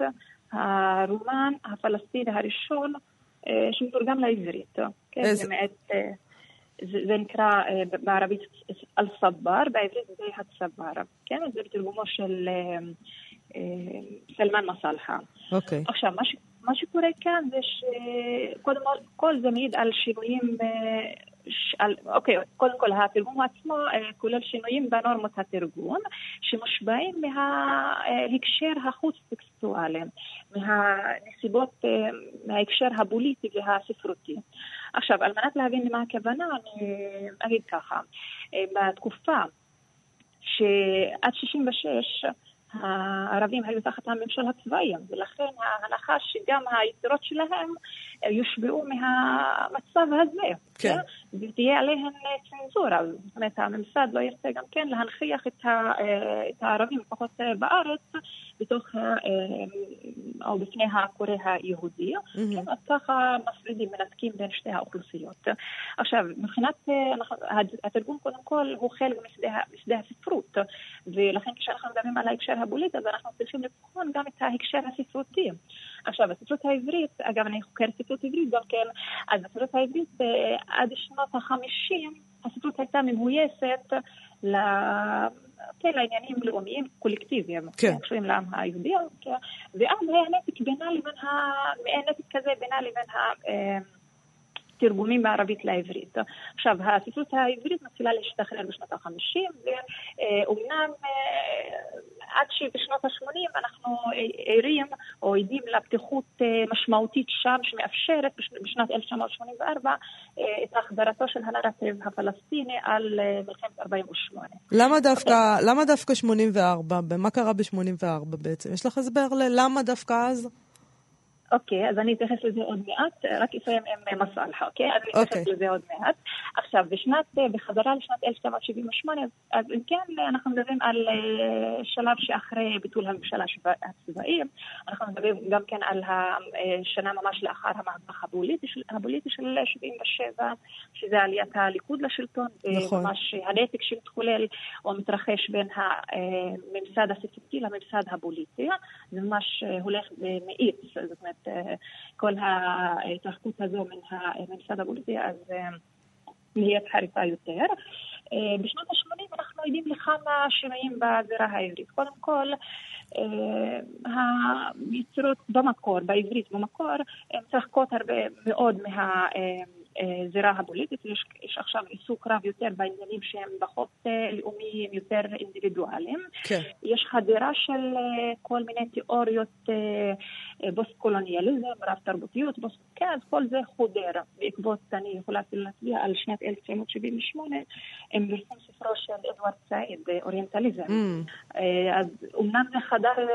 הרומן הפלסטיני הראשון שמתורגם לעברית. כן, זה מעט... זה, זה נקרא בערבית אל-סבר, בעברית זה הצבר, כן? זה בתרגומו של סלמן מסלחה. אוקיי. עכשיו, מה, ש, מה שקורה כאן זה שקודם כל זה מעיד על שינויים ש... על, אוקיי, קודם כל התרגום עצמו אה, כולל שינויים בנורמות התרגום שמושפעים מההקשר החוץ-טקסטואלי, מהנסיבות, אה, מההקשר הפוליטי והספרותי. עכשיו, על מנת להבין למה הכוונה, אני אגיד ככה, אה, בתקופה שעד 66' הערבים היו תחת הממשל הצבאי, ולכן ההנחה שגם היצירות שלהם יושפעו מהמצב הזה, כן. ותהיה עליהן צנזורה. זאת אומרת, הממסד לא ירצה גם כן להנכיח את, ה, את הערבים, לפחות בארץ, בתוך, או בפני הקורא היהודי. כן, אז ככה מפרידים, מנתקים בין שתי האוכלוסיות. עכשיו, מבחינת, התרגום קודם כל הוא חלק משדה, משדה הספרות, ולכן כשאנחנו מדברים על ההקשר הפוליטי, אז אנחנו צריכים לבחון גם את ההקשר הספרותי. עכשיו, הספרות העברית, אגב, אני חוקרת ספרות עברית גם כן, אז הספרות העברית עד שנות החמישים, הספרות הייתה מבויסת ל... כן, לעניינים לאומיים קולקטיביים, כן. קשורים לעם היהודי, כן. ואז היה נתק בינה לבין ה... נתק כזה בינה לבין ה... תרגומים מערבית לעברית. עכשיו, הספרות העברית מתחילה להשתחרר בשנות החמישים, ואומנם עד שבשנות ה-80 אנחנו ערים או עדים לפתיחות משמעותית שם שמאפשרת בשנת 1984 את החדרתו של הנרטיב הפלסטיני על מלחמת 48. למה דווקא, למה דווקא 84? מה קרה ב-84 בעצם? יש לך הסבר ללמה דווקא אז? אוקיי, אז אני אתייחס לזה עוד מעט, רק אסיים עם מסלחה, אוקיי? אז אני אתייחס אוקיי. לזה עוד מעט. עכשיו, בשנת, בחזרה לשנת 1978, אז אם כן, אנחנו מדברים על אה, שלב שאחרי ביטול הממשל הצבאי, אנחנו מדברים גם כן על השנה ממש לאחר המהפך הפוליטי הפוליטי של 77, שזה עליית הליכוד לשלטון, נכון. וממש הנתק שמתחולל או מתרחש בין הממסד הספרותי לממסד הפוליטי, זה ממש הולך ומאיץ, זאת אומרת, כל ההתרחקות הזו מן הממסד הפוליטי, אז נהיית חריפה יותר. בשנות ה-80 אנחנו עדים לכמה שינויים בזירה העברית. קודם כל, היצירות במקור, בעברית במקור, הן מתרחקות הרבה מאוד מה... הזירה הפוליטית, יש, יש עכשיו עיסוק רב יותר בעניינים שהם פחות לאומיים, יותר אינדיבידואליים. כן. יש חדירה של כל מיני תיאוריות פוסט-קולוניאליזם, רב תרבותיות, פוסט... כן, אז כל זה חודר. בעקבות, אני יכולה אפילו להצביע על שנת 1978, עם פרסום ספרו של אדוארד סעיד, אוריינטליזם. Mm. אז אומנם זה חדר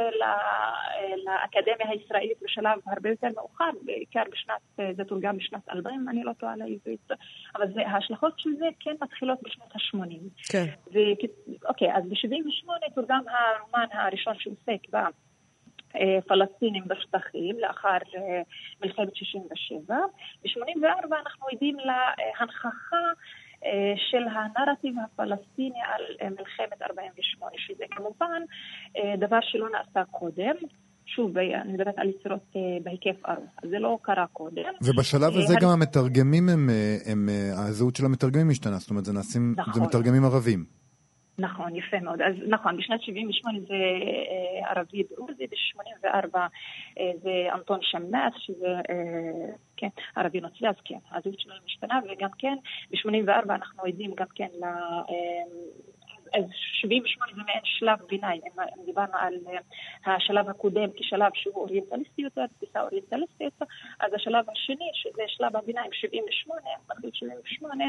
לאקדמיה הישראלית בשלב הרבה יותר מאוחר, בעיקר בשנת, זה תורגם בשנת 2000, אני לא טועה לעברית, אבל זה, ההשלכות של זה כן מתחילות בשנות ה-80. כן. אוקיי, אז ב-78 תורגם הרומן הראשון שעוסק ב... פלסטינים בשטחים לאחר מלחמת 67. ב-84 אנחנו עדים להנכחה של הנרטיב הפלסטיני על מלחמת 48, שזה כמובן דבר שלא נעשה קודם. שוב, אני מדברת על יצירות בהיקף ארוך, אז זה לא קרה קודם. ובשלב הזה גם המתרגמים הם, הם, הזהות של המתרגמים משתנה, זאת אומרת, זה נעשים, נכון. זה מתרגמים ערבים. נכון, יפה מאוד. אז נכון, בשנת 78 זה אה, ערבי דרוזי, ב-84 אה, זה אנטון שמאס, שזה אה, כן, ערבי נוצרי, אז כן, הזהות שלנו משתנה, וגם כן, ב-84 אנחנו עדים גם כן ל... אז 78 זה מעין שלב ביניים, אם דיברנו על השלב הקודם כשלב שהוא אוריינטליסטי יותר, תפיסה אוריינטליסטית, אז השלב השני, שזה שלב הביניים, 78, מחליט 78,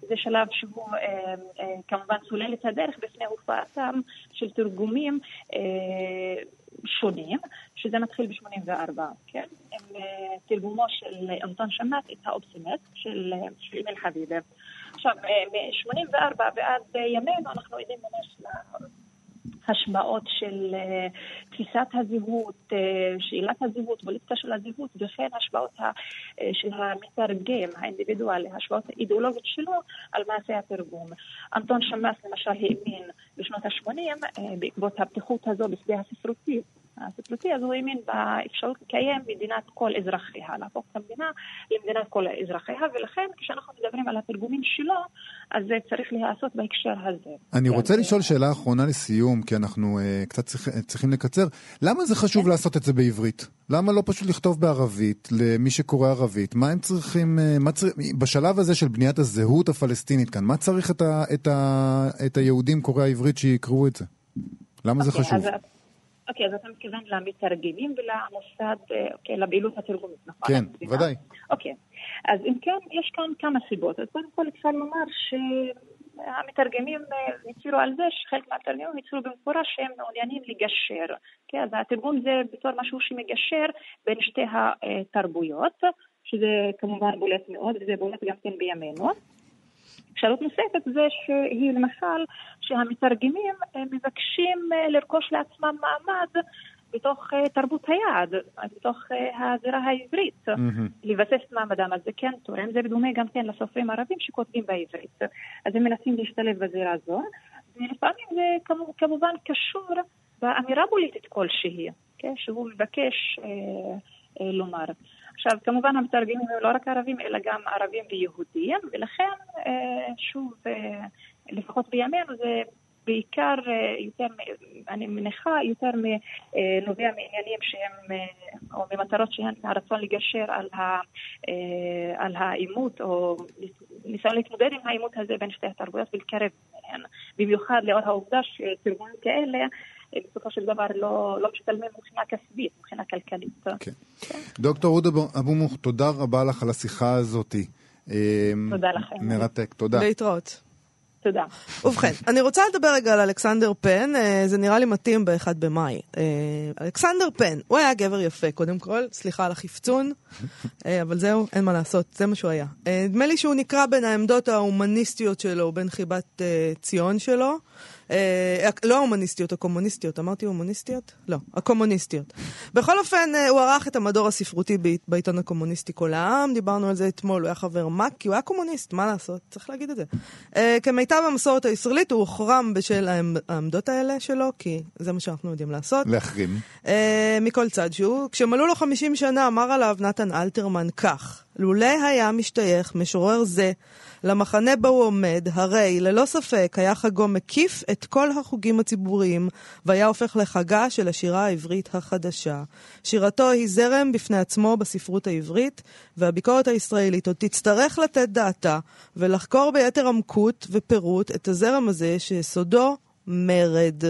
זה שלב שהוא אה, אה, כמובן סולל את הדרך בפני הופעתם של תרגומים אה, שונים, שזה מתחיל ב-84, כן? עם תרגומו של אנטון שמט את האופסימט של אמיל חביבה. עכשיו, מ-84 ועד ימינו אנחנו עדים ממש השפעות של אה, תפיסת הזהות, אה, שאלת הזהות, פוליטיקה של הזהות, וכן השפעות אה, של המתרגם האינדיבידואלי, השפעות האידיאולוגיות שלו על מעשה התרגום. אנטון שמאס למשל האמין בשנות ה-80, בעקבות הפתיחות הזו בשדה הספרותי, הספרותי, אז הוא האמין באפשרות לקיים מדינת כל אזרחיה, להפוך את המדינה למדינת כל אזרחיה, ולכן כשאנחנו מדברים על התרגומים שלו, אז זה צריך להיעשות בהקשר הזה. אני רוצה לשאול שאלה אחרונה לסיום, כי אנחנו uh, קצת צריך, צריכים לקצר. למה זה חשוב כן. לעשות את זה בעברית? למה לא פשוט לכתוב בערבית למי שקורא ערבית? מה הם צריכים, uh, מה צר... בשלב הזה של בניית הזהות הפלסטינית כאן, מה צריך את, ה, את, ה, את היהודים קוראי העברית שיקראו את זה? למה okay, זה אוקיי, חשוב? אז... אוקיי, אז אתה מתכוון למתרגמים ולמוסד, אה, אוקיי, לפעילות התרגומית, נכון? כן, ודאי. אוקיי, אז אם כן, יש כאן כמה סיבות. אז קודם כל אפשר לומר שהמתרגמים אה, הצהירו על זה, שחלק מהמתרגמים הצהירו במפורש שהם מעוניינים לגשר. כן, אז התרגום זה בתור משהו שמגשר בין שתי התרבויות, שזה כמובן בולט מאוד, וזה בולט גם כן בימינו. אפשרות נוספת זה שהיא למשל שהמתרגמים אה, מבקשים אה, לרכוש לעצמם מעמד בתוך אה, תרבות היעד, בתוך הזירה העברית, mm-hmm. לבסס את מעמדם, אז זה כן תורם, זה בדומה גם כן לסופרים ערבים שכותבים בעברית, אז הם מנסים להשתלב בזירה הזו, ולפעמים זה כמובן קשור באמירה פוליטית כלשהי, כן? שהוא מבקש אה, אה, לומר. עכשיו, כמובן המתרגמים הם לא רק ערבים, אלא גם ערבים ויהודים, ולכן, אה, שוב, אה, לפחות בימינו זה בעיקר אה, יותר, אני מניחה, יותר נובע מעניינים שהם, או ממטרות שהן הרצון לגשר על, ה, על העימות, או ניסיון להתמודד עם העימות הזה בין שתי התרבויות ולקרב ביניהן. במיוחד לאור העובדה שתרגומים כאלה בסופו של דבר לא, לא משתלמים מבחינה כספית, מבחינה כלכלית. כן. כן. דוקטור אודה אבו מוך, תודה רבה לך על השיחה הזאת. אמ, תודה לכם. מרתק, תודה. להתראות. תודה. ובכן, אני רוצה לדבר רגע על אלכסנדר פן, אה, זה נראה לי מתאים ב-1 במאי. אה, אלכסנדר פן, הוא היה גבר יפה, קודם כל, סליחה על החפצון, אה, אבל זהו, אין מה לעשות, זה מה שהוא היה. נדמה לי שהוא נקרא בין העמדות ההומניסטיות שלו, בין חיבת ציון שלו. אה, לא ההומניסטיות, הקומוניסטיות. אמרתי הומניסטיות? לא, הקומוניסטיות. בכל אופן, אה, הוא ערך את המדור הספרותי בעיתון הקומוניסטי כל העם, דיברנו על זה אתמול, הוא היה חבר מ"ק, כי הוא היה קומוניסט, מה לעשות? צריך להגיד את זה. אה, כמיטב המסורת הישראלית, הוא הוחרם בשל העמדות האלה שלו, כי זה מה שאנחנו יודעים לעשות. להחרים. מכל צד שהוא. כשמלאו לו 50 שנה, אמר עליו נתן אלתרמן כך: לולא היה משתייך משורר זה למחנה בו הוא עומד, הרי ללא ספק היה חגו מקיף את כל החוגים הציבוריים, והיה הופך לחגה של השירה העברית החדשה. שירתו היא זרם בפני עצמו בספרות העברית, והביקורת הישראלית עוד תצטרך לתת דעתה ולחקור ביתר עמקות ופירוט את הזרם הזה שיסודו מרד.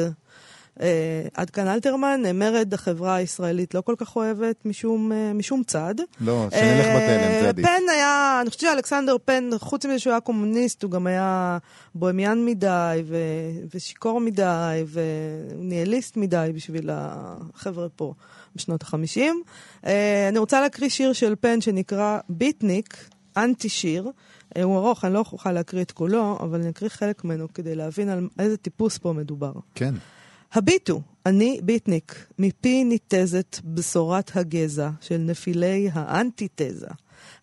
אה, עד כאן אלתרמן, מרד החברה הישראלית לא כל כך אוהבת משום, אה, משום צד. לא, שנלך אה, בתלם, זה עדיף. פן היה, אני חושבת שאלכסנדר פן, חוץ מזה שהוא היה קומוניסט, הוא גם היה בוהמיאן מדי, ו, ושיכור מדי, וניהליסט מדי בשביל החבר'ה פה בשנות החמישים. אני רוצה להקריא שיר של פן שנקרא ביטניק, אנטי שיר. הוא ארוך, אני לא אוכל להקריא את כולו, אבל אני אקריא חלק ממנו כדי להבין על איזה טיפוס פה מדובר. כן. הביטו, אני ביטניק, מפי ניתזת בשורת הגזע של נפילי האנטיתזה.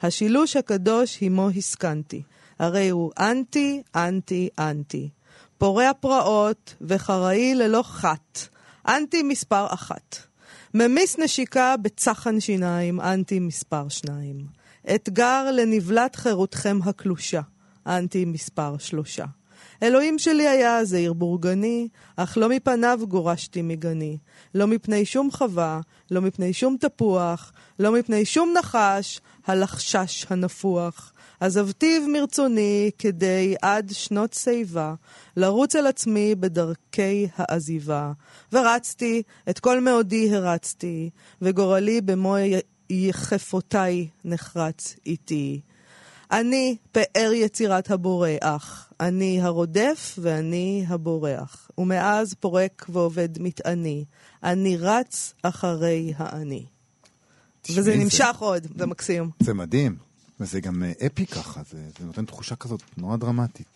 השילוש הקדוש עמו הסכנתי, הרי הוא אנטי, אנטי, אנטי. פורע פרעות וחראי ללא חת, אנטי מספר אחת. ממיס נשיקה בצחן שיניים, אנטי מספר שניים. אתגר לנבלת חירותכם הקלושה, אנטי מספר שלושה. אלוהים שלי היה זעיר בורגני, אך לא מפניו גורשתי מגני. לא מפני שום חווה, לא מפני שום תפוח, לא מפני שום נחש, הלחשש הנפוח. עזבתיו מרצוני כדי עד שנות שיבה, לרוץ על עצמי בדרכי העזיבה. ורצתי, את כל מאודי הרצתי, וגורלי במו יחפותיי נחרץ איתי. אני פאר יצירת הבורח, אני הרודף ואני הבורח, ומאז פורק ועובד מטעני, אני רץ אחרי האני. וזה זה... נמשך עוד, זה מקסים. זה מדהים, וזה גם אה, אפי ככה, זה, זה נותן תחושה כזאת נורא דרמטית.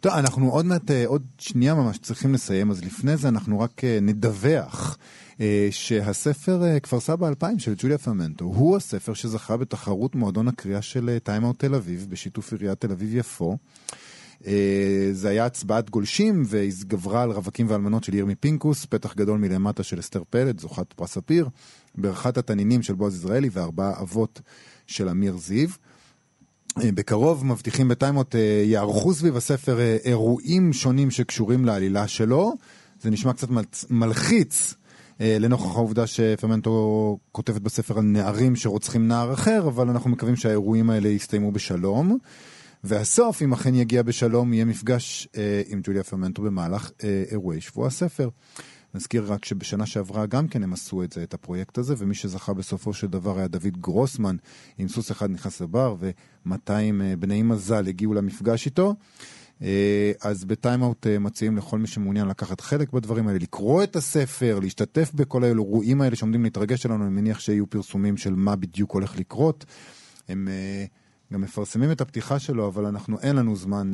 טוב, אנחנו עוד מעט, אה, עוד שנייה ממש צריכים לסיים, אז לפני זה אנחנו רק אה, נדווח שהספר אה, כפר סבא 2000 של ג'וליה פרמנטו הוא הספר שזכה בתחרות מועדון הקריאה של Time Out תל אביב בשיתוף עיריית תל אביב-יפו. אה, זה היה הצבעת גולשים והתגברה על רווקים ואלמנות של ירמי פינקוס, פתח גדול מלמטה של אסתר פלד, זוכת פרס ספיר, ברכת התנינים של בועז יזרעאלי וארבעה אבות של אמיר זיו. אה, בקרוב מבטיחים בטיימות אה, יערכו סביב הספר אה, אירועים שונים שקשורים לעלילה שלו. זה נשמע קצת מלחיץ אה, לנוכח העובדה שפרמנטו כותבת בספר על נערים שרוצחים נער אחר, אבל אנחנו מקווים שהאירועים האלה יסתיימו בשלום. והסוף, אם אכן יגיע בשלום, יהיה מפגש אה, עם ג'וליה פרמנטו במהלך אה, אירועי שבוע הספר. נזכיר רק שבשנה שעברה גם כן הם עשו את זה, את הפרויקט הזה, ומי שזכה בסופו של דבר היה דוד גרוסמן, עם סוס אחד נכנס לבר, ו-200 אה, בני מזל הגיעו למפגש איתו. אה, אז בטיימאוט אה, מציעים לכל מי שמעוניין לקחת חלק בדברים האלה, לקרוא את הספר, להשתתף בכל האירועים האלה שעומדים להתרגש עלינו, אני מניח שיהיו פרסומים של מה בדיוק הולך לקרות. הם אה, גם מפרסמים את הפתיחה שלו, אבל אנחנו, אין לנו זמן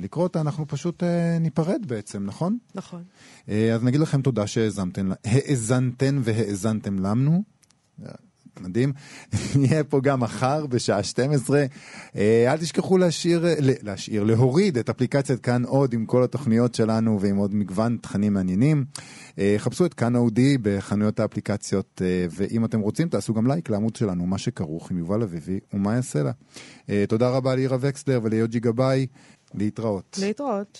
לקרוא אותה, אנחנו פשוט ניפרד בעצם, נכון? נכון. אז נגיד לכם תודה האזנתן והאזנתם לנו. מדהים. נהיה פה גם מחר בשעה 12. אה, אל תשכחו להשאיר, להשאיר, להוריד את אפליקציית כאן עוד עם כל התוכניות שלנו ועם עוד מגוון תכנים מעניינים. אה, חפשו את כאן אודי בחנויות האפליקציות, אה, ואם אתם רוצים תעשו גם לייק לעמוד שלנו, מה שכרוך עם יובל אביבי ומה יעשה לה. תודה רבה לירה וקסלר וליוג'י גבאי, להתראות. להתראות.